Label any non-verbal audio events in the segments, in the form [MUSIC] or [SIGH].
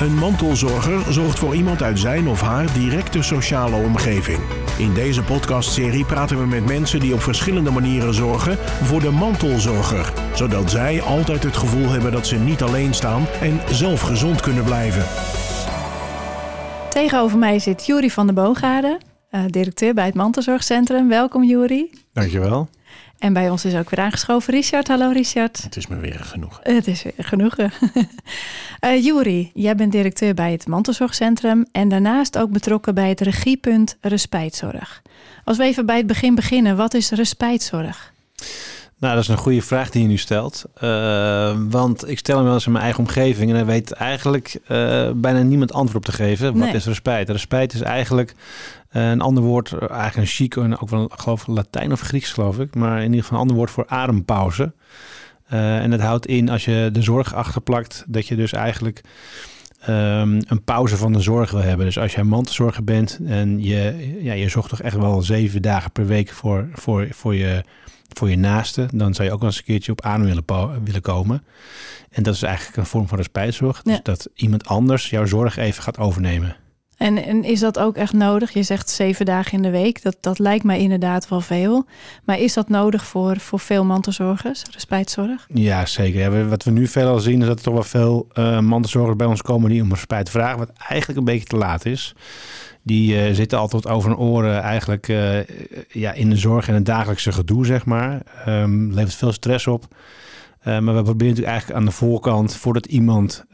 Een mantelzorger zorgt voor iemand uit zijn of haar directe sociale omgeving. In deze podcastserie praten we met mensen die op verschillende manieren zorgen voor de mantelzorger, zodat zij altijd het gevoel hebben dat ze niet alleen staan en zelf gezond kunnen blijven. Tegenover mij zit Jury van der Boogade, uh, directeur bij het Mantelzorgcentrum. Welkom Jury. Dankjewel. En bij ons is ook weer aangeschoven Richard. Hallo Richard. Het is me weer genoeg. Het is weer genoeg. uh, [LAUGHS] Jury, jij bent directeur bij het Mantelzorgcentrum en daarnaast ook betrokken bij het regiepunt Respijtzorg. Als we even bij het begin beginnen, wat is respijtzorg? Nou, dat is een goede vraag die je nu stelt. Uh, want ik stel hem wel eens in mijn eigen omgeving en daar weet eigenlijk uh, bijna niemand antwoord op te geven. Wat nee. is respijt? Respijt is eigenlijk uh, een ander woord, eigenlijk een chic en ook wel, geloof Latijn of Grieks geloof ik. Maar in ieder geval een ander woord voor adempauze. en dat houdt in als je de zorg achterplakt, dat je dus eigenlijk um, een pauze van de zorg wil hebben. Dus als jij mantelzorger bent en je, ja, je zorgt toch echt wel zeven dagen per week voor, voor, voor je voor je naaste, dan zou je ook wel eens een keertje op aan willen, willen komen. En dat is eigenlijk een vorm van respijtzorg. Dus dat iemand anders jouw zorg even gaat overnemen. En, en is dat ook echt nodig? Je zegt zeven dagen in de week. Dat, dat lijkt mij inderdaad wel veel. Maar is dat nodig voor, voor veel mantelzorgers, respijtzorg? Ja, zeker. Ja, wat we nu veel al zien is dat er toch wel veel uh, mantelzorgers bij ons komen die om respijt vragen. Wat eigenlijk een beetje te laat is. Die uh, zitten altijd over hun oren eigenlijk uh, ja, in de zorg en het dagelijkse gedoe, zeg maar. Um, levert veel stress op. Uh, maar we proberen natuurlijk eigenlijk aan de voorkant, voordat iemand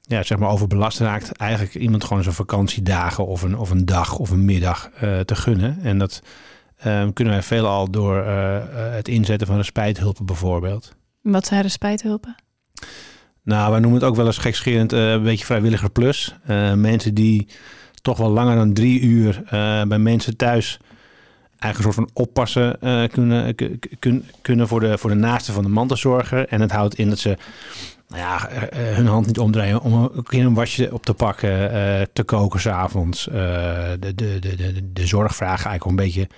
ja, zeg maar overbelast raakt, eigenlijk iemand gewoon zijn vakantiedagen of een, of een dag of een middag te gunnen. En dat um, kunnen wij veelal door het inzetten van respijthulpen bijvoorbeeld. Wat zijn respijthulpen? Nou, wij noemen het ook wel eens gekscherend uh, een beetje vrijwilliger plus. Uh, mensen die toch wel langer dan drie uur uh, bij mensen thuis een soort van oppassen kunnen, kun, kunnen voor de, voor de naaste van de mantelzorger. En het houdt in dat ze nou ja, hun hand niet omdraaien om een, een wasje op te pakken, te koken s'avonds. de, de, de, de, de zorgvragen eigenlijk een beetje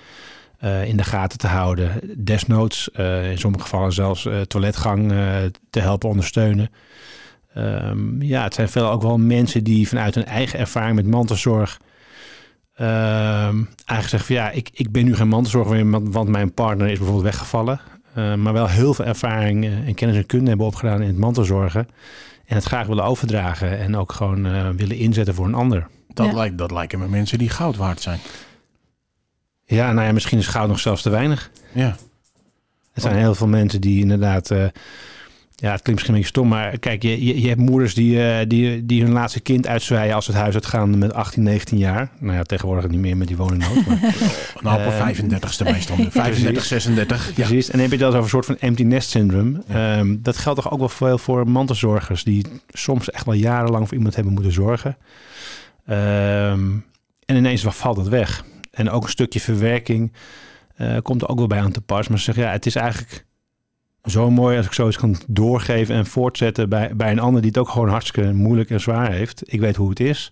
uh, in de gaten te houden. Desnoods, uh, in sommige gevallen zelfs uh, toiletgang te helpen ondersteunen. Um, ja, het zijn veel ook wel mensen die vanuit hun eigen ervaring met mantelzorg um, eigenlijk zeggen van ja, ik, ik ben nu geen mantelzorger meer, want mijn partner is bijvoorbeeld weggevallen. maar wel heel veel ervaring en kennis en kunde hebben opgedaan in het mantelzorgen. En het graag willen overdragen en ook gewoon willen inzetten voor een ander. Dat, ja. lijkt, dat lijken me mensen die goud waard zijn. Ja, nou ja, misschien is goud nog zelfs te weinig. Ja. Er zijn heel veel mensen die inderdaad... Uh, ja, het klinkt misschien een beetje stom, maar kijk, je, je, je hebt moeders die, uh, die, die hun laatste kind uitzwaaien als ze het huis uitgaan met 18, 19 jaar. Nou ja, tegenwoordig niet meer met die woningnood. Maar, nou, op uh, 35ste meestal. 35, [LAUGHS] 36. Precies. Ja. En dan heb je het over een soort van empty nest syndrome. Ja. Um, dat geldt toch ook wel veel voor mantelzorgers die soms echt wel jarenlang voor iemand hebben moeten zorgen. Um, en ineens valt het weg. En ook een stukje verwerking uh, komt er ook wel bij aan te pas. Maar ze zeggen, ja, het is eigenlijk zo mooi als ik zoiets kan doorgeven en voortzetten bij, bij een ander die het ook gewoon hartstikke moeilijk en zwaar heeft. Ik weet hoe het is.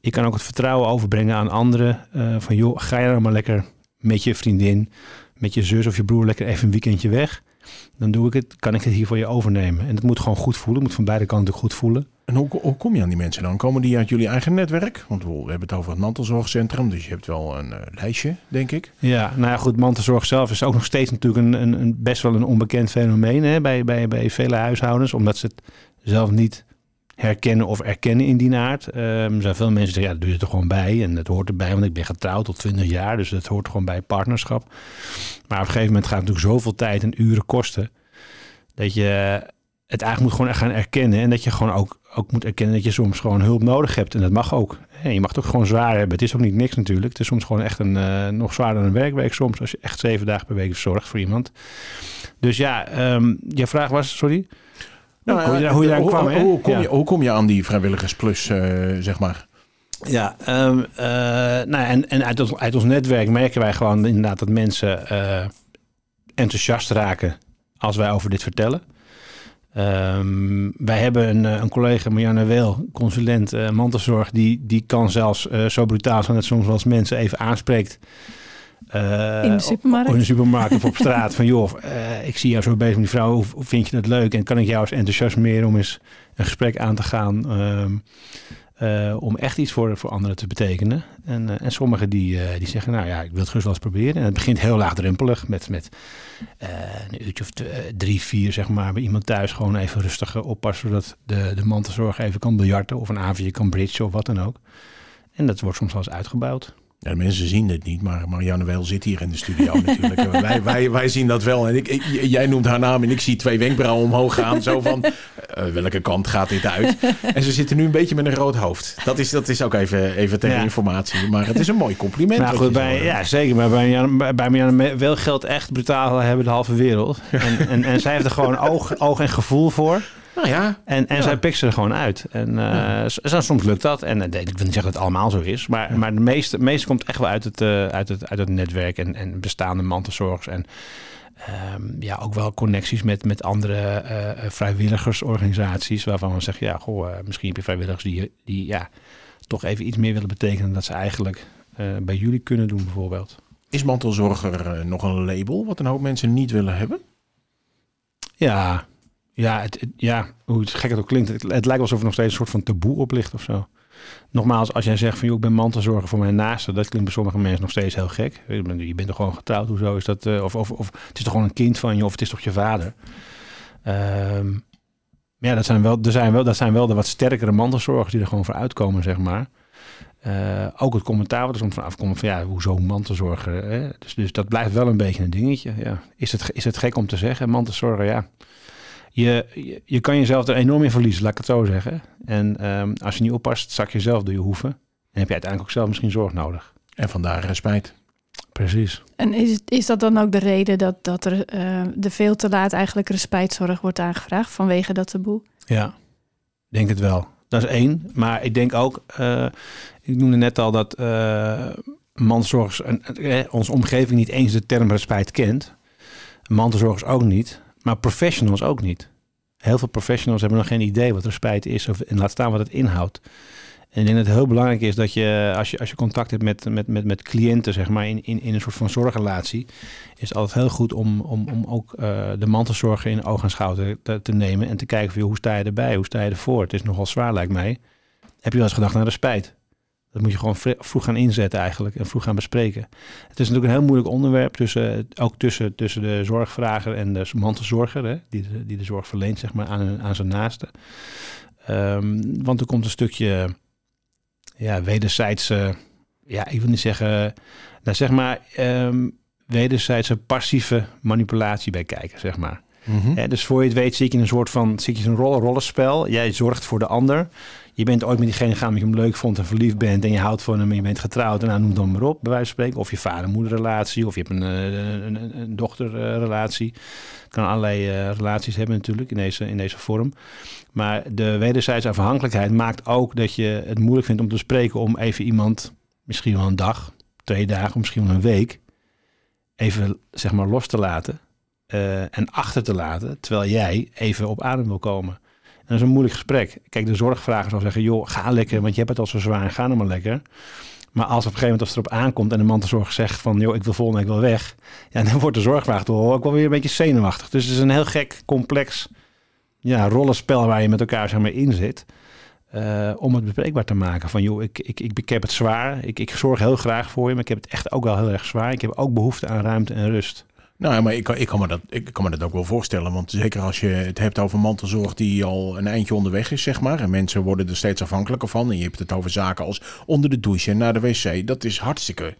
Ik kan ook het vertrouwen overbrengen aan anderen. Uh, van joh, ga je nou maar lekker met je vriendin, met je zus of je broer lekker even een weekendje weg. Dan doe ik het, kan ik het hier voor je overnemen. En het moet gewoon goed voelen. Moet van beide kanten goed voelen. En hoe, kom je aan die mensen dan? Komen die uit jullie eigen netwerk? Want we hebben het over het mantelzorgcentrum, dus je hebt wel een uh, lijstje, denk ik. Ja, nou ja, goed, mantelzorg zelf is ook nog steeds natuurlijk een, een, een best wel een onbekend fenomeen hè, bij, bij, bij vele huishoudens, omdat ze het zelf niet herkennen of erkennen in die aard. Um, er zijn veel mensen die zeggen, ja, dat doe je er gewoon bij en dat hoort erbij, want ik ben getrouwd tot 20 jaar, dus dat hoort gewoon bij partnerschap. Maar op een gegeven moment gaat het natuurlijk zoveel tijd en uren kosten, dat je het eigenlijk moet gewoon echt gaan erkennen. En dat je gewoon ook, ook moet erkennen dat je soms gewoon hulp nodig hebt. En dat mag ook. En je mag het ook gewoon zwaar hebben. Het is ook niet niks natuurlijk. Het is soms gewoon echt een uh, nog zwaarder dan een werkweek soms. Als je echt zeven dagen per week zorgt voor iemand. Dus ja, um, je vraag was, sorry? Nou, hoe, je, hoe je daar hoe, kwam, hoe, hoe, kom ja. je, hoe kom je aan die vrijwilligersplus, uh, zeg maar? Ja, um, uh, nou, en, en uit, ons, uit ons netwerk merken wij gewoon inderdaad dat mensen enthousiast raken als wij over dit vertellen. Um, wij hebben een, een collega, Marianne Weel, consulent uh, mantelzorg, die, die kan zelfs uh, zo brutaal zijn dat soms wel eens mensen even aanspreekt Uh, in de supermarkt? In de supermarkt of op straat. van joh, ik zie jou zo bezig met die vrouw. Vind je dat leuk? En kan ik jou eens enthousiasmeren om eens een gesprek aan te gaan? Uh, om echt iets voor, voor anderen te betekenen. En, en sommigen die, die zeggen, nou ja, ik wil het gerust wel eens proberen. En het begint heel laagdrempelig met, met een uurtje of drie, vier, zeg maar, bij iemand thuis gewoon even rustig oppassen, zodat de, de mantelzorg even kan biljarten of een avondje kan bridgen of wat dan ook. En dat wordt soms wel eens uitgebouwd. Ja, mensen zien het niet, maar Marianne Wel zit hier in de studio [LAUGHS] natuurlijk. wij, wij, wij zien dat wel. En ik, jij noemt haar naam en ik zie twee wenkbrauwen omhoog gaan. Zo van, uh, [LAUGHS] welke kant gaat dit uit? En ze zitten nu een beetje met een rood hoofd. Dat is, dat is ook even, even ter informatie. Maar het is een mooi compliment. Nou, goed, bij, ja, zeker. Maar bij Marianne, bij Marianne Wel geldt echt brutaal hebben de halve wereld. En, en, en zij heeft er gewoon oog, oog en gevoel voor. Nou ja. En, en zij pikt ze er gewoon uit. En uh, ja. soms lukt dat. En ik wil niet zeggen dat het allemaal zo is. Maar, maar de meeste, meeste komt echt wel uit het, uh, uit het, uit het netwerk en, en bestaande mantelzorgers. En um, ja, ook wel connecties met, met andere uh, vrijwilligersorganisaties. Waarvan we zeggen, ja, goh, misschien heb je vrijwilligers die, die ja, toch even iets meer willen betekenen dan dat ze eigenlijk bij jullie kunnen doen bijvoorbeeld. Is mantelzorger nog een label wat een hoop mensen niet willen hebben? Ja, ja, het, ja, hoe het gek het ook klinkt, het, lijkt alsof er nog steeds een soort van taboe op ligt of zo. Nogmaals, als jij zegt van, joh, ik ben mantelzorger voor mijn naasten, dat klinkt bij sommige mensen nog steeds heel gek. Je bent, toch gewoon getrouwd, hoezo is dat? Uh, of, of, of het is toch gewoon een kind van je, of het is toch je vader? Um, ja, dat zijn, wel, er zijn wel, dat zijn wel de wat sterkere mantelzorgers die er gewoon voor uitkomen, zeg maar. Uh, ook het commentaar wat er soms van afkomt van ja, hoezo mantelzorger? Dus, dus dat blijft wel een beetje een dingetje. Ja. Is, het, is het gek om te zeggen, mantelzorger? Ja, je, je, kan jezelf er enorm in verliezen, laat ik het zo zeggen. En um, als je niet oppast, zak je zelf door je hoeven. En heb je uiteindelijk ook zelf misschien zorg nodig. En vandaar respect. Precies. En is, is dat dan ook de reden dat, dat er uh, de veel te laat eigenlijk respijtzorg wordt aangevraagd vanwege dat taboe? Ja, denk het wel. Dat is één. Maar ik denk ook, uh, ik noemde net al dat uh, mantelzorgers, onze omgeving niet eens de term respect kent. Mantelzorgers ook niet. Maar professionals ook niet. Heel veel professionals hebben nog geen idee wat respijt is of, en laat staan wat het inhoudt. En ik denk het heel belangrijk is dat je, als je, als je contact hebt met, met, met, met cliënten, zeg maar, in, in, in een soort van zorgrelatie, is het altijd heel goed om, om, om ook uh, de mantelzorger in oog en schouder te, te, nemen en te kijken van, hoe sta je erbij, hoe sta je ervoor? Het is nogal zwaar, lijkt mij. Heb je wel eens gedacht naar respijt? Dat moet je gewoon vroeg gaan inzetten eigenlijk en vroeg gaan bespreken. Het is natuurlijk een heel moeilijk onderwerp, tussen, ook tussen, tussen de zorgvrager en de mantelzorger, hè, die, de, die de zorg verleent zeg maar, aan, aan zijn naaste. Um, want er komt een stukje ja, wederzijdse, ja, ik wil niet zeggen, nou zeg maar, um, wederzijdse passieve manipulatie bij kijken, zeg maar. -hmm. dus voor je het weet zit je in een soort van zit je in een rollen rollenspel. Jij zorgt voor de ander je bent ooit met diegene gaan die je hem leuk vond en verliefd bent en je houdt van hem en je bent getrouwd en nou, noem dan maar op, bij wijze van spreken. Of je vader-moederrelatie of je hebt een, eh, een, een, dochterrelatie. kan allerlei uh, relaties hebben natuurlijk in deze, in deze vorm. Maar de wederzijdse afhankelijkheid maakt ook dat je het moeilijk vindt om te spreken om even iemand, misschien wel een dag, twee dagen, misschien wel een week, even zeg maar los te laten. Uh, en achter te laten, terwijl jij even op adem wil komen dat is een moeilijk gesprek. Kijk, de zorgvrager zal zeggen, joh, ga lekker, want je hebt het al zo zwaar en ga nou maar lekker. Maar als op een gegeven moment als het erop aankomt en de mantelzorger zegt van, joh, ik wil volgende week wel weg. Ja, dan wordt de zorgvrager toch ook wel weer een beetje zenuwachtig. Dus het is een heel gek, complex ja, rollenspel waar je met elkaar zeg maar, in zit. Uh, om het bespreekbaar te maken. Van joh, ik, ik, ik, ik heb het zwaar. Ik, ik zorg heel graag voor je, maar ik heb het echt ook wel heel erg zwaar. Ik heb ook behoefte aan ruimte en rust. Nou ja, maar ik, ik, kan me dat, ik kan me dat ook wel voorstellen. Want zeker als je het hebt over mantelzorg die al een eindje onderweg is, zeg maar. En mensen worden er steeds afhankelijker van. En je hebt het over zaken als onder de douche en naar de wc. Dat is hartstikke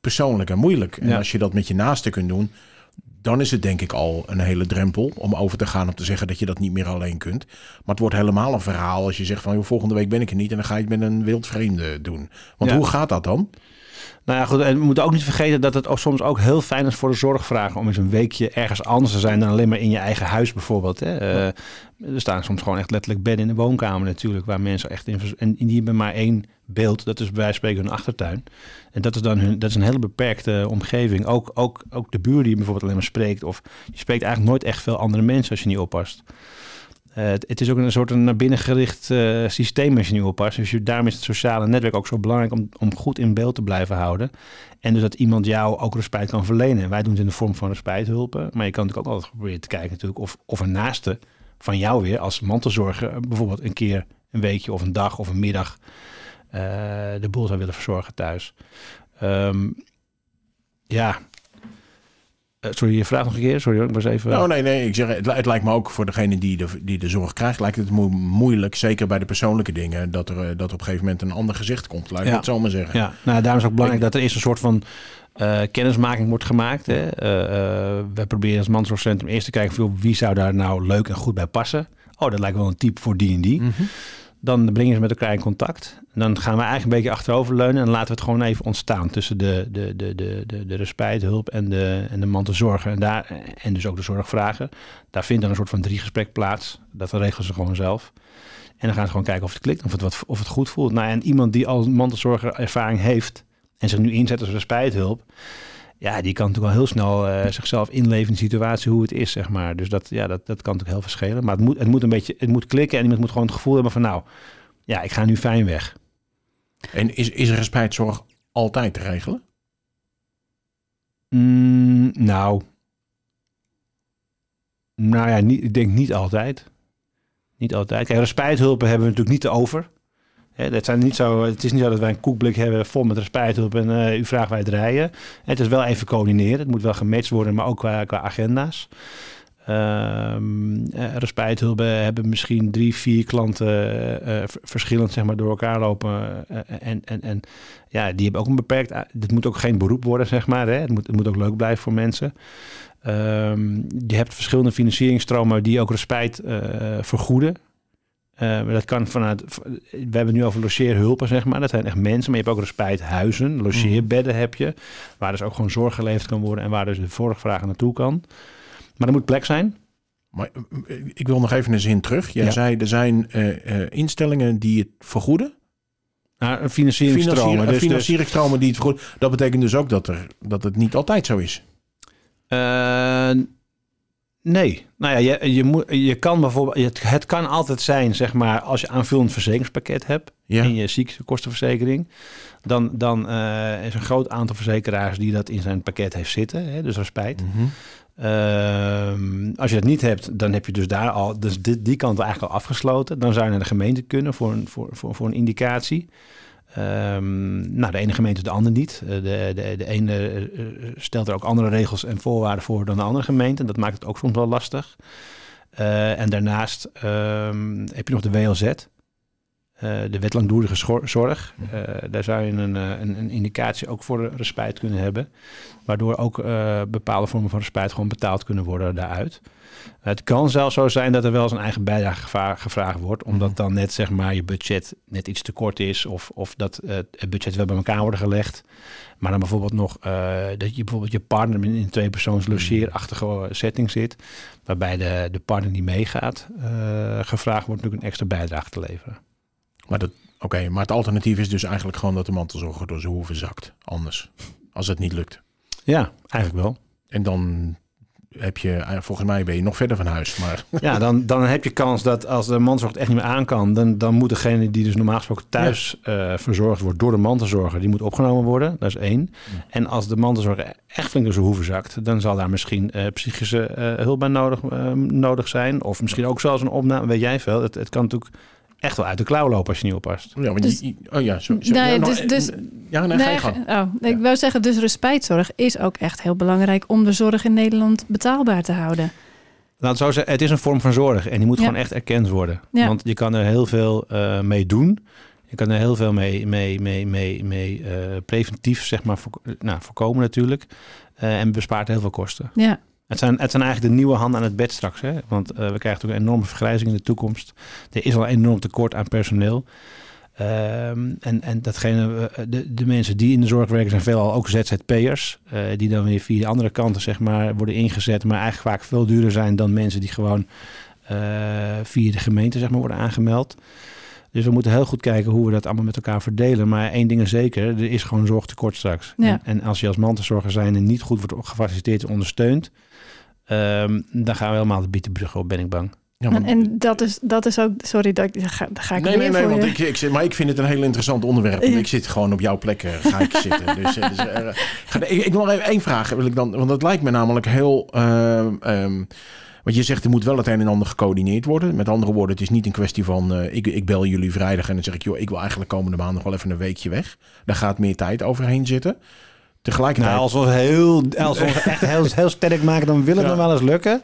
persoonlijk en moeilijk. En als je dat met je naasten kunt doen, dan is het denk ik al een hele drempel om over te gaan om te zeggen dat je dat niet meer alleen kunt. Maar het wordt helemaal een verhaal als je zegt van joh, volgende week ben ik er niet en dan ga je het met een wildvreemde doen. Want hoe gaat dat dan? Nou ja, goed. En we moeten ook niet vergeten dat het ook soms ook heel fijn is voor de zorgvrager om eens een weekje ergens anders te zijn dan alleen maar in je eigen huis bijvoorbeeld. Hè. Uh, er staan soms gewoon echt letterlijk bedden in de woonkamer natuurlijk, waar mensen echt in. En die hebben maar één beeld, dat is bij wijze van spreken hun achtertuin. En dat is dan hun, dat is een hele beperkte omgeving. Ook, ook, ook de buur die je bijvoorbeeld alleen maar spreekt, of je spreekt eigenlijk nooit echt veel andere mensen als je niet oppast. Uh, het, het, is ook een soort een naar binnen gericht uh, systeem als je nu oppast. Dus je, daarom is het sociale netwerk ook zo belangrijk om, om goed in beeld te blijven houden. En dus dat iemand jou ook respijt kan verlenen. Wij doen het in de vorm van respijthulpen. Maar je kan natuurlijk ook altijd proberen te kijken natuurlijk of, of een naaste van jou weer als mantelzorger bijvoorbeeld een keer een weekje of een dag of een middag uh, de boel zou willen verzorgen thuis. Um, ja, sorry, je vraagt nog een keer. Sorry, ik was even. Oh nee, nee. Ik zeg, het, het, lijkt me ook voor degene die de, die de zorg krijgt, lijkt het moeilijk, zeker bij de persoonlijke dingen, dat er, uh, dat op een gegeven moment een ander gezicht komt. Laat ik het zo maar zeggen. Ja, nou, daarom is ook belangrijk dat er eerst een soort van uh, kennismaking wordt gemaakt. Hè. we proberen als mantelzorgcentrum eerst te kijken voor wie zou daar nou leuk en goed bij passen. Oh, dat lijkt wel een type voor die en die. Mm -hmm. Dan brengen ze met elkaar in contact. Dan gaan we eigenlijk een beetje achteroverleunen en laten we het gewoon even ontstaan tussen de, de, de, de, de, de respijthulp en de, en de mantelzorger. En, daar, en dus ook de zorgvragen. Daar vindt dan een soort van driegesprek plaats. Dat regelen ze gewoon zelf. En dan gaan ze gewoon kijken of het klikt, of het, wat, of het goed voelt. Nou, en iemand die al mantelzorger ervaring heeft en zich nu inzet als respijthulp, ja, die kan natuurlijk wel heel snel uh, zichzelf inleven in de situatie hoe het is, zeg maar. Dus dat, ja, dat, dat kan natuurlijk heel verschillen. Maar het moet, het moet een beetje, het moet klikken en iemand moet gewoon het gevoel hebben van, nou, ja, ik ga nu fijn weg. En is, is respijtzorg altijd te regelen? Mm, nou, nou ja, niet, ik denk niet altijd. Niet altijd. Kijk, respijthulpen hebben we natuurlijk niet over. Dat zijn niet zo, het is niet zo dat wij een koekblik hebben vol met respijthulp en uh, u vraagt wij het rijden. Het is wel even coördineren. Het moet wel gematcht worden, maar ook qua, qua agenda's. Um, uh, respijthulpen hebben misschien drie, vier klanten uh, verschillend zeg maar, door elkaar lopen. en, en, en ja, die hebben ook een beperkt... Dit moet ook geen beroep worden, zeg maar. Hè? Het, moet, het moet ook leuk blijven voor mensen. Um, je hebt verschillende financieringstromen die ook respijt vergoeden. Uh, dat kan vanuit, we hebben het nu over logeerhulpen, zeg maar. Dat zijn echt mensen, maar je hebt ook respijthuizen, logeerbedden heb je. Waar dus ook gewoon zorg geleverd kan worden en waar dus de zorgvraag naartoe kan. Maar er moet plek zijn. Maar ik wil nog even een zin terug. Jij ja. zei, er zijn uh, uh, instellingen die het vergoeden. Nou, financieringstromen. Financier, dus, financieringstromen die het vergoeden. Dat betekent dus ook dat, er, dat het niet altijd zo is. Nee, nou ja, je, je, moet, je kan bijvoorbeeld, het, kan altijd zijn, zeg maar, als je aanvullend verzekeringspakket hebt ja. in je ziektekostenverzekering, dan, dan uh, is een groot aantal verzekeraars die dat in zijn pakket heeft zitten, hè, dus er spijt. Mm -hmm. uh, als je dat niet hebt, dan heb je dus daar al, dus die, die kant eigenlijk al afgesloten. Dan zou je naar de gemeente kunnen voor een, voor, voor, voor een indicatie. Um, nou, de ene gemeente de andere niet. De, de, de ene stelt er ook andere regels en voorwaarden voor dan de andere gemeente. Dat maakt het ook soms wel lastig. En daarnaast um, heb je nog de WLZ. Uh, de wet langdurige zorg. Uh, daar zou je een, een, een, indicatie ook voor respijt kunnen hebben. Waardoor ook bepaalde vormen van respijt gewoon betaald kunnen worden daaruit. Het kan zelfs zo zijn dat er wel eens een eigen bijdrage gevraagd wordt, omdat mhm. dan net zeg maar je budget net iets te kort is of, of dat uh, het budget wel bij elkaar wordt gelegd. Maar dan bijvoorbeeld nog uh, dat je bijvoorbeeld je partner in een twee persoons mhm. logeerachtige setting zit, waarbij de, de partner die meegaat, uh, gevraagd wordt natuurlijk een extra bijdrage te leveren. Maar dat, oké, maar het alternatief is dus eigenlijk gewoon dat de mantelzorger door zijn hoeven zakt. Anders, als het niet lukt. Ja, eigenlijk wel. En dan heb je, eh, volgens mij ben je nog verder van huis. Maar... [LAUGHS] Ja, dan, dan heb je kans dat als de mantelzorg echt niet meer aan kan, dan, dan moet degene die dus normaal gesproken thuis ja. uh, verzorgd wordt door de mantelzorger, die moet opgenomen worden. Dat is één. Ja. En als de mantelzorger echt flink in zijn hoeven zakt, dan zal daar misschien uh, psychische uh, hulp bij nodig, nodig zijn. Of misschien ook zelfs een opname, weet jij veel. Het, het kan natuurlijk echt wel uit de klauw lopen als je niet oppast. Ja, maar dus, oh ja, zo, zo, nee, ja, dus, dus, ja, nee, nee, ga oh, nee, Ik wou zeggen, dus respijtzorg is ook echt heel belangrijk om de zorg in Nederland betaalbaar te houden. Nou, zo zeggen, het is een vorm van zorg en die moet ja. gewoon echt erkend worden. Ja. Want je kan er heel veel uh, mee doen. Je kan er heel veel mee, mee, mee, mee, mee uh, preventief zeg maar, voor, nou, voorkomen natuurlijk. Uh, en bespaart heel veel kosten. Ja. Het zijn, het zijn eigenlijk de nieuwe handen aan het bed straks. Hè? Want uh, we krijgen natuurlijk een enorme vergrijzing in de toekomst. Er is al een enorm tekort aan personeel. Um, en, en datgene, de, de mensen die in de zorg werken zijn veelal ook ZZP'ers. Uh, die dan weer via de andere kanten zeg maar, worden ingezet. Maar eigenlijk vaak veel duurder zijn dan mensen die gewoon uh, via de gemeente zeg maar, worden aangemeld. Dus we moeten heel goed kijken hoe we dat allemaal met elkaar verdelen. Maar één ding is zeker, er is gewoon zorgtekort straks. Ja. En, en, als je als mantelzorger zijn en niet goed wordt gefaciliteerd en ondersteund... Um, dan gaan we helemaal de bietenbrug op, ben ik bang. Ja, en, en dat, is, dat is ook... Sorry, dat, ik- ga, daar ga ik nee, weer nee, nee, want ik, ik, zit- maar ik vind het een heel interessant onderwerp. Want ik zit gewoon op jouw plek, eh, ga ik zitten. [LAUGHS] Dus, eh, dus, eh, ga- ik, ik wil nog even één vraag. Wil ik dan, want dat lijkt me namelijk heel... ehm, ehm, want je zegt er moet wel het een en ander gecoördineerd worden. Met andere woorden, het is niet een kwestie van... eh, ik, ik bel jullie vrijdag en dan zeg ik... joh, ik wil eigenlijk komende maand nog wel even een weekje weg. Daar gaat meer tijd overheen zitten. Tegelijkertijd... Nou, als we ons heel, als we ons echt heel, heel sterk maken, dan wil het [LAUGHS] Ja. nog wel eens lukken.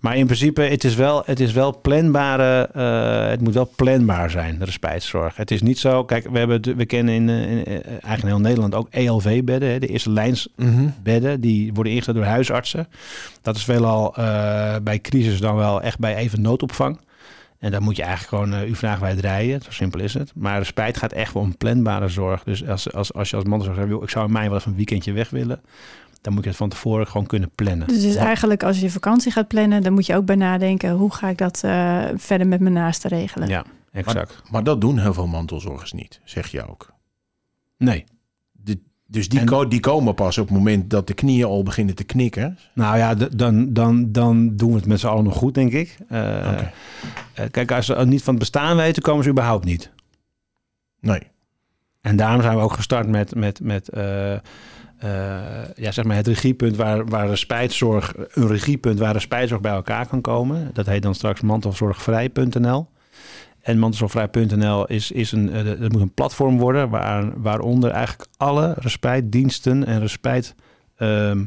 Maar in principe, het is wel, het is wel planbare, eh, het moet wel planbaar zijn, de respijtszorg. Het is niet zo, kijk, we, hebben, we kennen in, eh, in, eh, eigenlijk in heel Nederland ook ELV-bedden, de eerste lijnsbedden, Mhm. die worden ingezet door huisartsen. Dat is veelal eh, bij crisis dan wel echt bij even noodopvang. En dan moet je eigenlijk gewoon uh, uw vraag wij draaien. Zo simpel is het. Maar respijt gaat echt om planbare zorg. Dus als, als, als je als man zegt, ik zou in mei wel even een weekendje weg willen. Dan moet je het van tevoren gewoon kunnen plannen. Dus, dus eigenlijk als je vakantie gaat plannen, dan moet je ook bij nadenken, hoe ga ik dat eh, verder met mijn naasten regelen? Ja, exact. Maar dat doen heel veel mantelzorgers niet, zeg je ook. Nee. De- dus die, En- ko- die komen pas op het moment dat de knieën al beginnen te knikken. Nou ja, dan, dan, dan doen we het met z'n allen nog goed, denk ik. Eh, eh, kijk, als ze niet van het bestaan weten, komen ze überhaupt niet. Nee. En daarom zijn we ook gestart met, met, met eh, ja, zeg maar het regiepunt waar, waar respijtzorg, een regiepunt waar respijtzorg bij elkaar kan komen. Dat heet dan straks mantelzorgvrij.nl. En mantelzorgvrij.nl is, is een, eh, dat moet een platform worden waar, waaronder eigenlijk alle respijtdiensten en respijt ehm,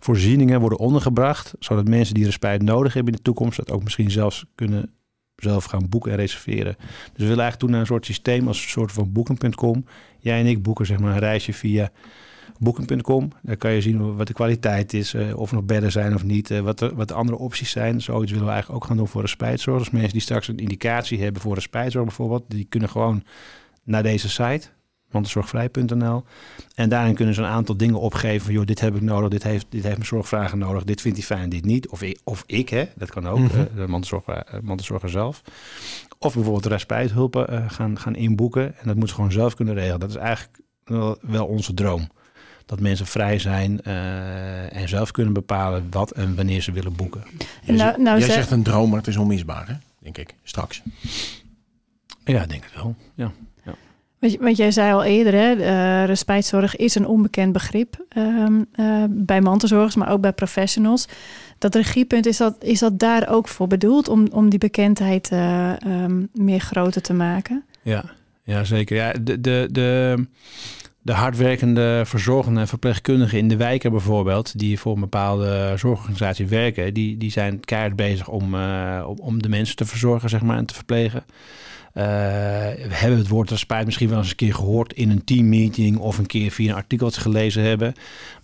voorzieningen worden ondergebracht. Zodat mensen die respijt nodig hebben in de toekomst dat ook misschien zelfs kunnen zelf gaan boeken en reserveren. Dus we willen eigenlijk doen naar een soort systeem als een soort van boeken.com. Jij en ik boeken zeg maar een reisje via boeken.com. Daar kan je zien wat de kwaliteit is, eh, of er nog bedden zijn of niet, eh, wat, de, wat de andere opties zijn. Zoiets willen we eigenlijk ook gaan doen voor respijtzorg. Dus mensen die straks een indicatie hebben voor respijtzorg bijvoorbeeld, die kunnen gewoon naar deze site, mantelzorgvrij.nl. En daarin kunnen ze een aantal dingen opgeven. Van, joh, dit heb ik nodig, dit heeft, dit heeft mijn zorgvragen nodig, dit vindt hij fijn, dit niet. Of ik, of ik hè, dat kan ook, eh, de mantelzorger, mantelzorger zelf. Of bijvoorbeeld respijthulpen eh, gaan, gaan inboeken. En dat moeten ze gewoon zelf kunnen regelen. Dat is eigenlijk wel, wel onze droom. Dat mensen vrij zijn eh, en zelf kunnen bepalen wat en wanneer ze willen boeken. Jij, Nou- zegt- nou jij zeg- zegt een droom, maar het is onmisbaar, hè? denk ik, straks. Ja, ik denk het wel. Ja. Want, jij zei al eerder, hè, eh, respijtzorg is een onbekend begrip ehm, eh, bij mantelzorgers, maar ook bij professionals. Dat regiepunt, is dat, is dat daar ook voor bedoeld om, om die bekendheid eh, ehm, meer groter te maken? Ja, ja zeker. Ja, de, de, de, de hardwerkende verzorgenden en verpleegkundigen in de wijken bijvoorbeeld, die voor een bepaalde zorgorganisatie werken, die, die zijn keihard bezig om, eh, om, de mensen te verzorgen zeg maar, en te verplegen. Eh, we hebben het woord respijt misschien wel eens een keer gehoord in een teammeeting of een keer via een artikeltje gelezen hebben.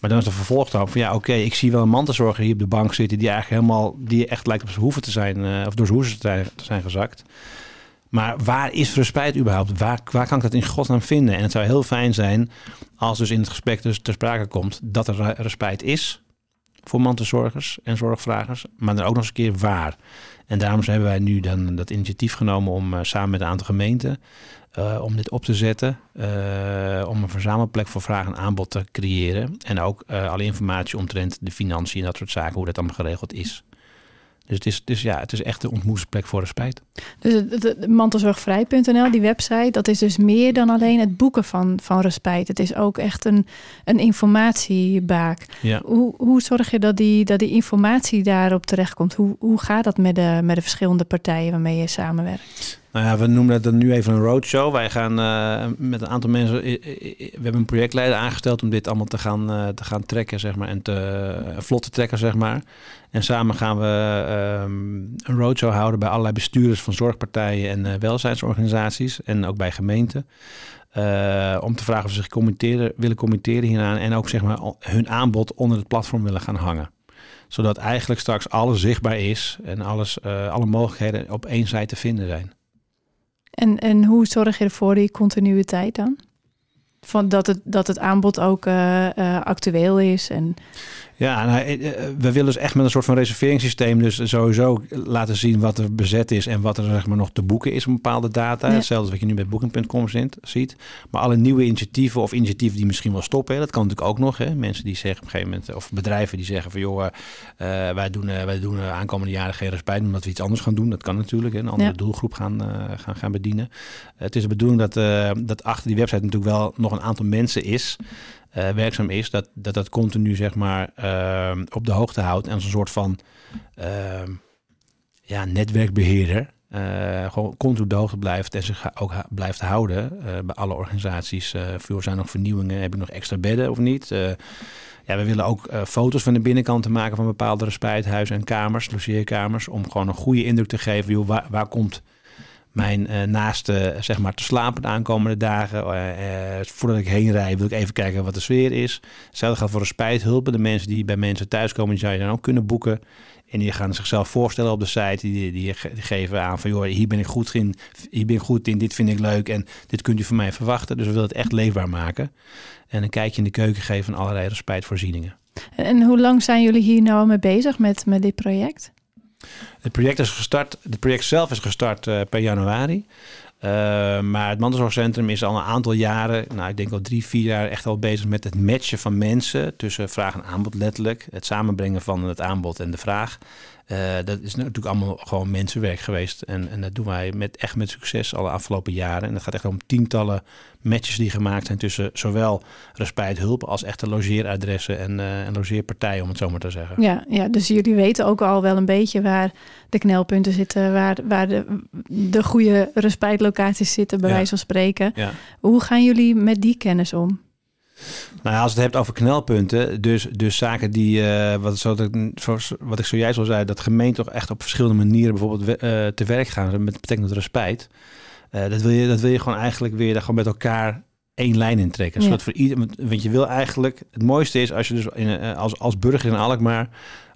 Maar dan is de vervolgstap van ja, oké, ik zie wel een mantelzorger hier op de bank zitten die eigenlijk helemaal, die echt lijkt op zijn hoeven te zijn, eh, of door zijn hoeven te zijn, te zijn gezakt. Maar waar is respijt überhaupt? Waar, waar kan ik dat in godsnaam vinden? En het zou heel fijn zijn als dus in het gesprek dus ter sprake komt dat er re- respijt is voor mantelzorgers en zorgvragers, maar dan ook nog eens een keer waar. En daarom hebben wij nu dan dat initiatief genomen om eh, samen met een aantal gemeenten eh, om dit op te zetten, eh, om een verzamelplek voor vraag en aanbod te creëren en ook eh, alle informatie omtrent de financiën en dat soort zaken, hoe dat allemaal geregeld is. Dus het is, is, ja, het is echt een ontmoetingsplek voor respijt. Dus mantelzorgvrij.nl, die website, dat is dus meer dan alleen het boeken van, van respijt. Het is ook echt een, een informatiebaak. Ja. Hoe, hoe zorg je dat die, dat die informatie daarop terechtkomt? Hoe, hoe gaat dat met de, met de verschillende partijen waarmee je samenwerkt? Nou ja, we noemen het nu even een roadshow. Wij gaan eh, met een aantal mensen. i- i- We hebben een projectleider aangesteld om dit allemaal te gaan, eh, te gaan trekken, zeg maar. En te, eh, vlot te trekken, zeg maar. En samen gaan we ehm, een roadshow houden bij allerlei bestuurders van zorgpartijen en eh, welzijnsorganisaties. En ook bij gemeenten. Eh, om te vragen of ze zich committeren, willen committeren hieraan. En ook zeg maar hun aanbod onder het platform willen gaan hangen zodat eigenlijk straks alles zichtbaar is en alles, eh, alle mogelijkheden op één site te vinden zijn. En, en hoe zorg je ervoor die continuïteit dan? Van dat, het, dat het aanbod ook eh, eh, actueel is. En, Ja, nou, eh, eh, we willen dus echt met een soort van reserveringssysteem dus sowieso laten zien wat er bezet is en wat er zeg maar, nog te boeken is op bepaalde data. Ja. Hetzelfde als wat je nu met Booking.com ziet. Maar alle nieuwe initiatieven of initiatieven die misschien wel stoppen, hè, dat kan natuurlijk ook nog. Hè. Mensen die zeggen op een gegeven moment, of bedrijven die zeggen van joh, eh, wij doen, wij doen aankomende jaren geen respijt omdat we iets anders gaan doen. Dat kan natuurlijk, hè, een andere Ja. doelgroep gaan, gaan, gaan bedienen. het is de bedoeling dat, dat achter die website natuurlijk wel nog een aantal mensen is eh, werkzaam is, dat, dat dat continu zeg maar ehm, op de hoogte houdt en als een soort van ehm, ja, netwerkbeheerder eh, gewoon continu de blijft en zich ook blijft houden eh, bij alle organisaties. eh voor zijn nog vernieuwingen, heb ik nog extra bedden of niet? Eh, ja, we willen ook eh, foto's van de binnenkant te maken van bepaalde respijthuizen en kamers, logeerkamers, om gewoon een goede indruk te geven. Joh, waar komt mijn eh, naaste zeg maar te slapen de aankomende dagen. Eh, eh, voordat ik heen rijd wil ik even kijken wat de sfeer is. Hetzelfde gaat voor respijthulpen. De mensen die bij mensen thuiskomen, die zou je dan ook kunnen boeken. En die gaan zichzelf voorstellen op de site. Die, die, ge- die geven aan van, joh, hier ben ik goed in. Hier ben ik goed in. Dit vind ik leuk. En dit kunt u van mij verwachten. Dus we willen het echt leefbaar maken. En een kijkje in de keuken geven van allerlei respijtvoorzieningen. En, en hoe lang zijn jullie hier nou mee bezig met, met dit project? Het project is gestart. Het project zelf is gestart eh, per januari. Eh, maar het mantelzorgcentrum is al een aantal jaren, nou ik denk al drie, vier jaar echt al bezig met het matchen van mensen tussen vraag en aanbod letterlijk. Het samenbrengen van het aanbod en de vraag. Eh, dat is natuurlijk allemaal gewoon mensenwerk geweest. En, en dat doen wij met, echt met succes al de afgelopen jaren. En dat gaat echt om tientallen matches die gemaakt zijn tussen zowel respijthulp als echte logeeradressen en, eh, en logeerpartijen, om het zo maar te zeggen. Ja, ja, dus jullie weten ook al wel een beetje waar de knelpunten zitten, waar, waar de, de goede respijtlocaties zitten, bij Ja. wijze van spreken. Ja. Hoe gaan jullie met die kennis om? Nou ja, als het hebt over knelpunten, dus, dus zaken die, eh, wat, zo wat ik zojuist al zei, dat gemeenten toch echt op verschillende manieren bijvoorbeeld eh, te werk gaan met betekent respijt. Eh, dat, wil je, dat wil je gewoon eigenlijk weer daar gewoon met elkaar één lijn in trekken. Ja. Zodat voor ieder, want- je wil eigenlijk, het mooiste is als je dus in, als, als burger in Alkmaar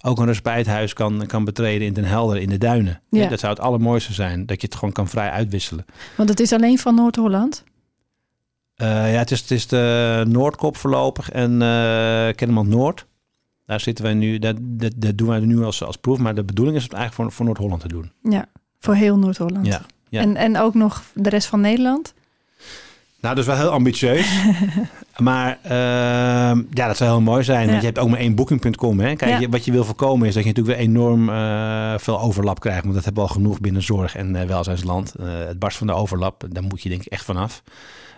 ook een respijthuis kan, kan betreden in Den Helder, in de duinen. Ja. Dat zou het allermooiste zijn, dat je het gewoon kan vrij uitwisselen. Want het is alleen van Noord-Holland. Eh, ja, het is, het is de Noordkop voorlopig en Kennemerland Noord. Daar zitten wij nu, dat, dat, dat doen wij nu als, als proef. Maar de bedoeling is het eigenlijk voor, voor Noord-Holland te doen. Ja, voor heel Noord-Holland. Ja, ja. En, en ook nog de rest van Nederland. Nou, dat is wel heel ambitieus. [LAUGHS] maar ehm, ja, dat zou heel mooi zijn. Ja. Want je hebt ook maar één booking.com. Hè? Kijk, Ja. wat je wil voorkomen is dat je natuurlijk weer enorm eh, veel overlap krijgt. Want dat hebben we al genoeg binnen zorg en eh, welzijnsland. Het barst van de overlap, daar moet je denk ik echt vanaf.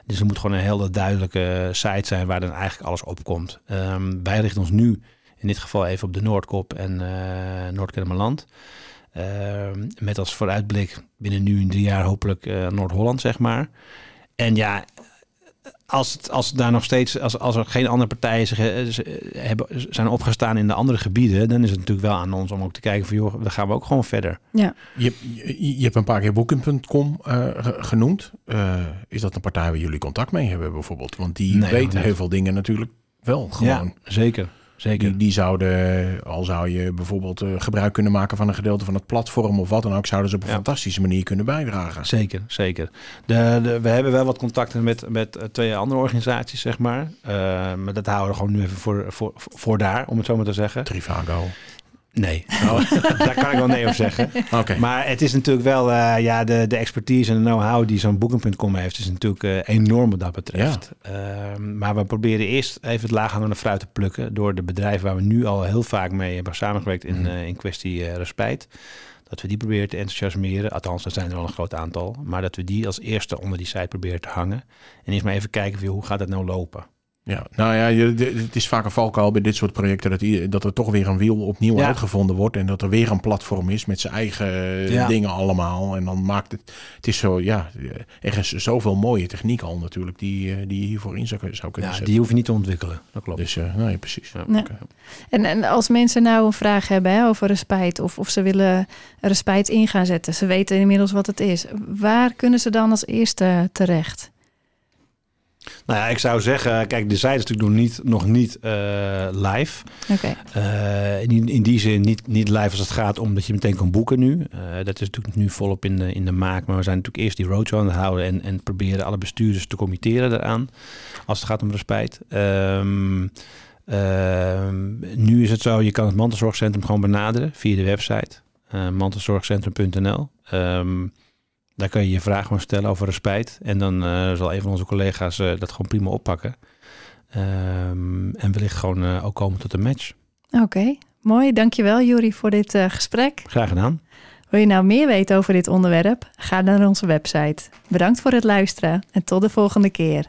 Dus er moet gewoon een hele duidelijke site zijn waar dan eigenlijk alles op komt. Ehm, wij richten ons nu in dit geval even op de Noordkop en eh Noord-Kennemerland. Ehm, met als vooruitblik binnen nu in drie jaar hopelijk eh, Noord-Holland, zeg maar. En ja, als, het, als daar nog steeds, als, als er geen andere partijen zich, eh, z- eh, hebben, zijn opgestaan in de andere gebieden, dan is het natuurlijk wel aan ons om ook te kijken van joh, dan gaan we ook gewoon verder. Ja, Je, je, je hebt een paar keer Booking.com eh, ge- genoemd. Eh, is dat een partij waar jullie contact mee hebben bijvoorbeeld? Want die Nee, niet. heel veel dingen natuurlijk wel gewoon. Ja, zeker. Zeker. Die, die zouden, al zou je bijvoorbeeld eh, gebruik kunnen maken van een gedeelte van het platform of wat dan ook, zouden ze op een Ja. fantastische manier kunnen bijdragen. Zeker, zeker. De, de, we hebben wel wat contacten met, met eh, twee andere organisaties, zeg maar. Eh, maar dat houden we gewoon nu even voor, voor, voor daar, om het zo maar te zeggen. Trivago. Nee, [LAUGHS] daar kan ik wel nee op zeggen. Maar het is natuurlijk wel, eh, ja, de, de expertise en de know-how die zo'n Booking.com heeft, is natuurlijk eh, enorm wat dat betreft. Ehm, maar we proberen eerst even het laaghangende fruit te plukken door de bedrijven waar we nu al heel vaak mee hebben samengewerkt in, Mhm. eh, in kwestie respijt. Dat we die proberen te enthousiasmeren. Althans, er zijn er al een groot aantal. Maar dat we die als eerste onder die site proberen te hangen. En eerst maar even kijken van, hoe gaat het nou lopen? Ja, nou ja, je, het is vaak een valkuil bij dit soort projecten dat, i- dat er toch weer een wiel opnieuw Ja. uitgevonden wordt en dat er weer een platform is met zijn eigen eh, Ja. dingen allemaal. En dan maakt het, het is zo, ja, er is zoveel mooie techniek al natuurlijk die, eh, die je hiervoor in zou, kun- zou kunnen Ja, zetten. die hoef je niet te ontwikkelen. Dat klopt. Dus eh nee, precies. Ja. Ja. En, en als mensen nou een vraag hebben hè, over respijt of, of ze willen respijt in gaan zetten, ze weten inmiddels wat het is. Waar kunnen ze dan als eerste terecht? Nou ja, ik zou zeggen, kijk, de site is natuurlijk nog niet, nog niet eh, live. Eh, in, in die zin niet, niet live als het gaat om dat je meteen kan boeken nu. Eh, dat is natuurlijk nu volop in de, in de maak. Maar we zijn natuurlijk eerst die roadshow aan het houden en, en proberen alle bestuurders te committeren daaraan. Als het gaat om respijt. Ehm, nu is het zo, je kan het mantelzorgcentrum gewoon benaderen via de website mantelzorgcentrum.nl. daar kan je je vraag gewoon stellen over respijt. En dan uh, zal een van onze collega's uh, dat gewoon prima oppakken. Um, en wellicht gewoon ook komen tot een match. Oké, okay. mooi. Dankjewel Juri voor dit gesprek. Graag gedaan. Wil je nou meer weten over dit onderwerp? Ga naar onze website. Bedankt voor het luisteren en tot de volgende keer.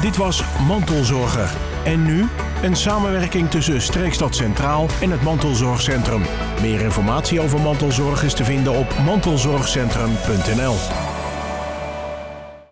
Dit was Mantelzorger. En nu een samenwerking tussen Streekstad Centraal en het Mantelzorgcentrum. Meer informatie over mantelzorg is te vinden op mantelzorgcentrum.nl.